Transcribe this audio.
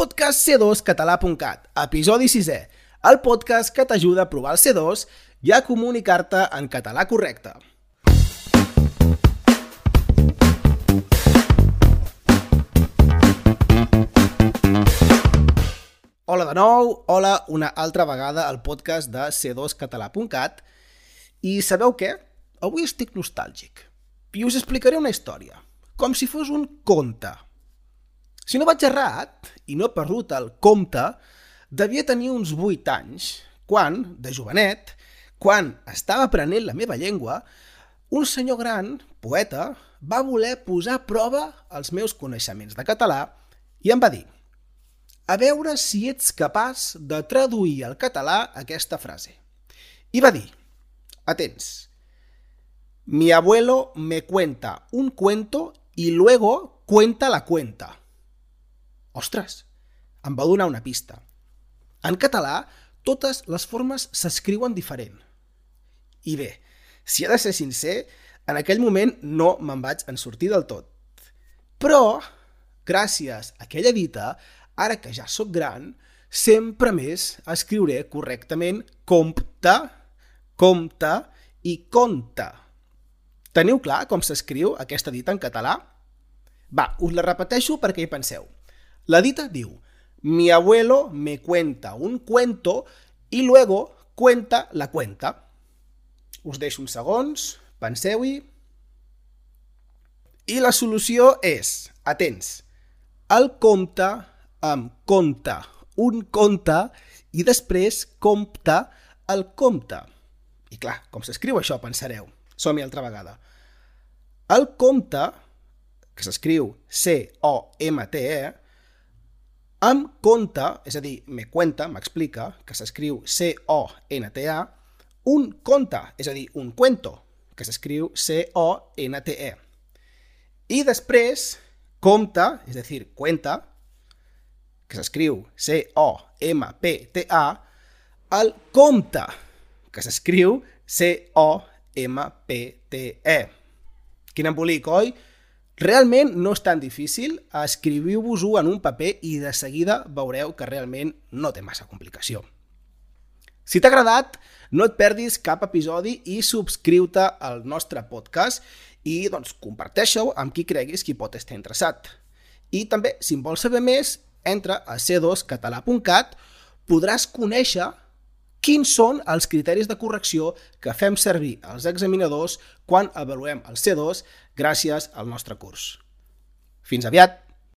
Podcast C2català.cat, episodi 6è, el podcast que t'ajuda a provar el C2 i a comunicar-te en català correcte. Hola de nou, hola una altra vegada al podcast de C2català.cat i sabeu què? Avui estic nostàlgic i us explicaré una història, com si fos un conte. Si no vaig errat i no perdut el compte, devia tenir uns 8 anys, quan, de jovenet, quan estava aprenent la meva llengua, un senyor gran, poeta, va voler posar a prova els meus coneixements de català i em va dir a veure si ets capaç de traduir al català aquesta frase. I va dir, atents, mi abuelo me cuenta un cuento y luego cuenta la cuenta. Ostres, em va donar una pista. En català, totes les formes s'escriuen diferent. I bé, si he de ser sincer, en aquell moment no me'n vaig en sortir del tot. Però, gràcies a aquella dita, ara que ja sóc gran, sempre més escriuré correctament compte, compte i conte. Teniu clar com s'escriu aquesta dita en català? Va, us la repeteixo perquè hi penseu. La dita diu Mi abuelo me cuenta un cuento y luego cuenta la cuenta. Us deixo uns segons, penseu-hi. I la solució és, atents, el compte amb compte, un conte, i després compte el compte. I clar, com s'escriu això, pensareu. Som-hi altra vegada. El compte, que s'escriu C-O-M-T-E, amb compte, és a dir, me cuenta, m'explica, que s'escriu C-O-N-T-A, un conte, és a dir, un cuento, que s'escriu C-O-N-T-E. I després, compte, és a dir, cuenta, que s'escriu C-O-M-P-T-A, el compte, que s'escriu C-O-M-P-T-E. Quin embolic, oi? Realment no és tan difícil, escriviu-vos-ho en un paper i de seguida veureu que realment no té massa complicació. Si t'ha agradat, no et perdis cap episodi i subscriu-te al nostre podcast i doncs, comparteixo amb qui creguis qui pot estar interessat. I també, si en vols saber més, entra a c2català.cat, podràs conèixer quins són els criteris de correcció que fem servir els examinadors quan avaluem el C2 gràcies al nostre curs. Fins aviat!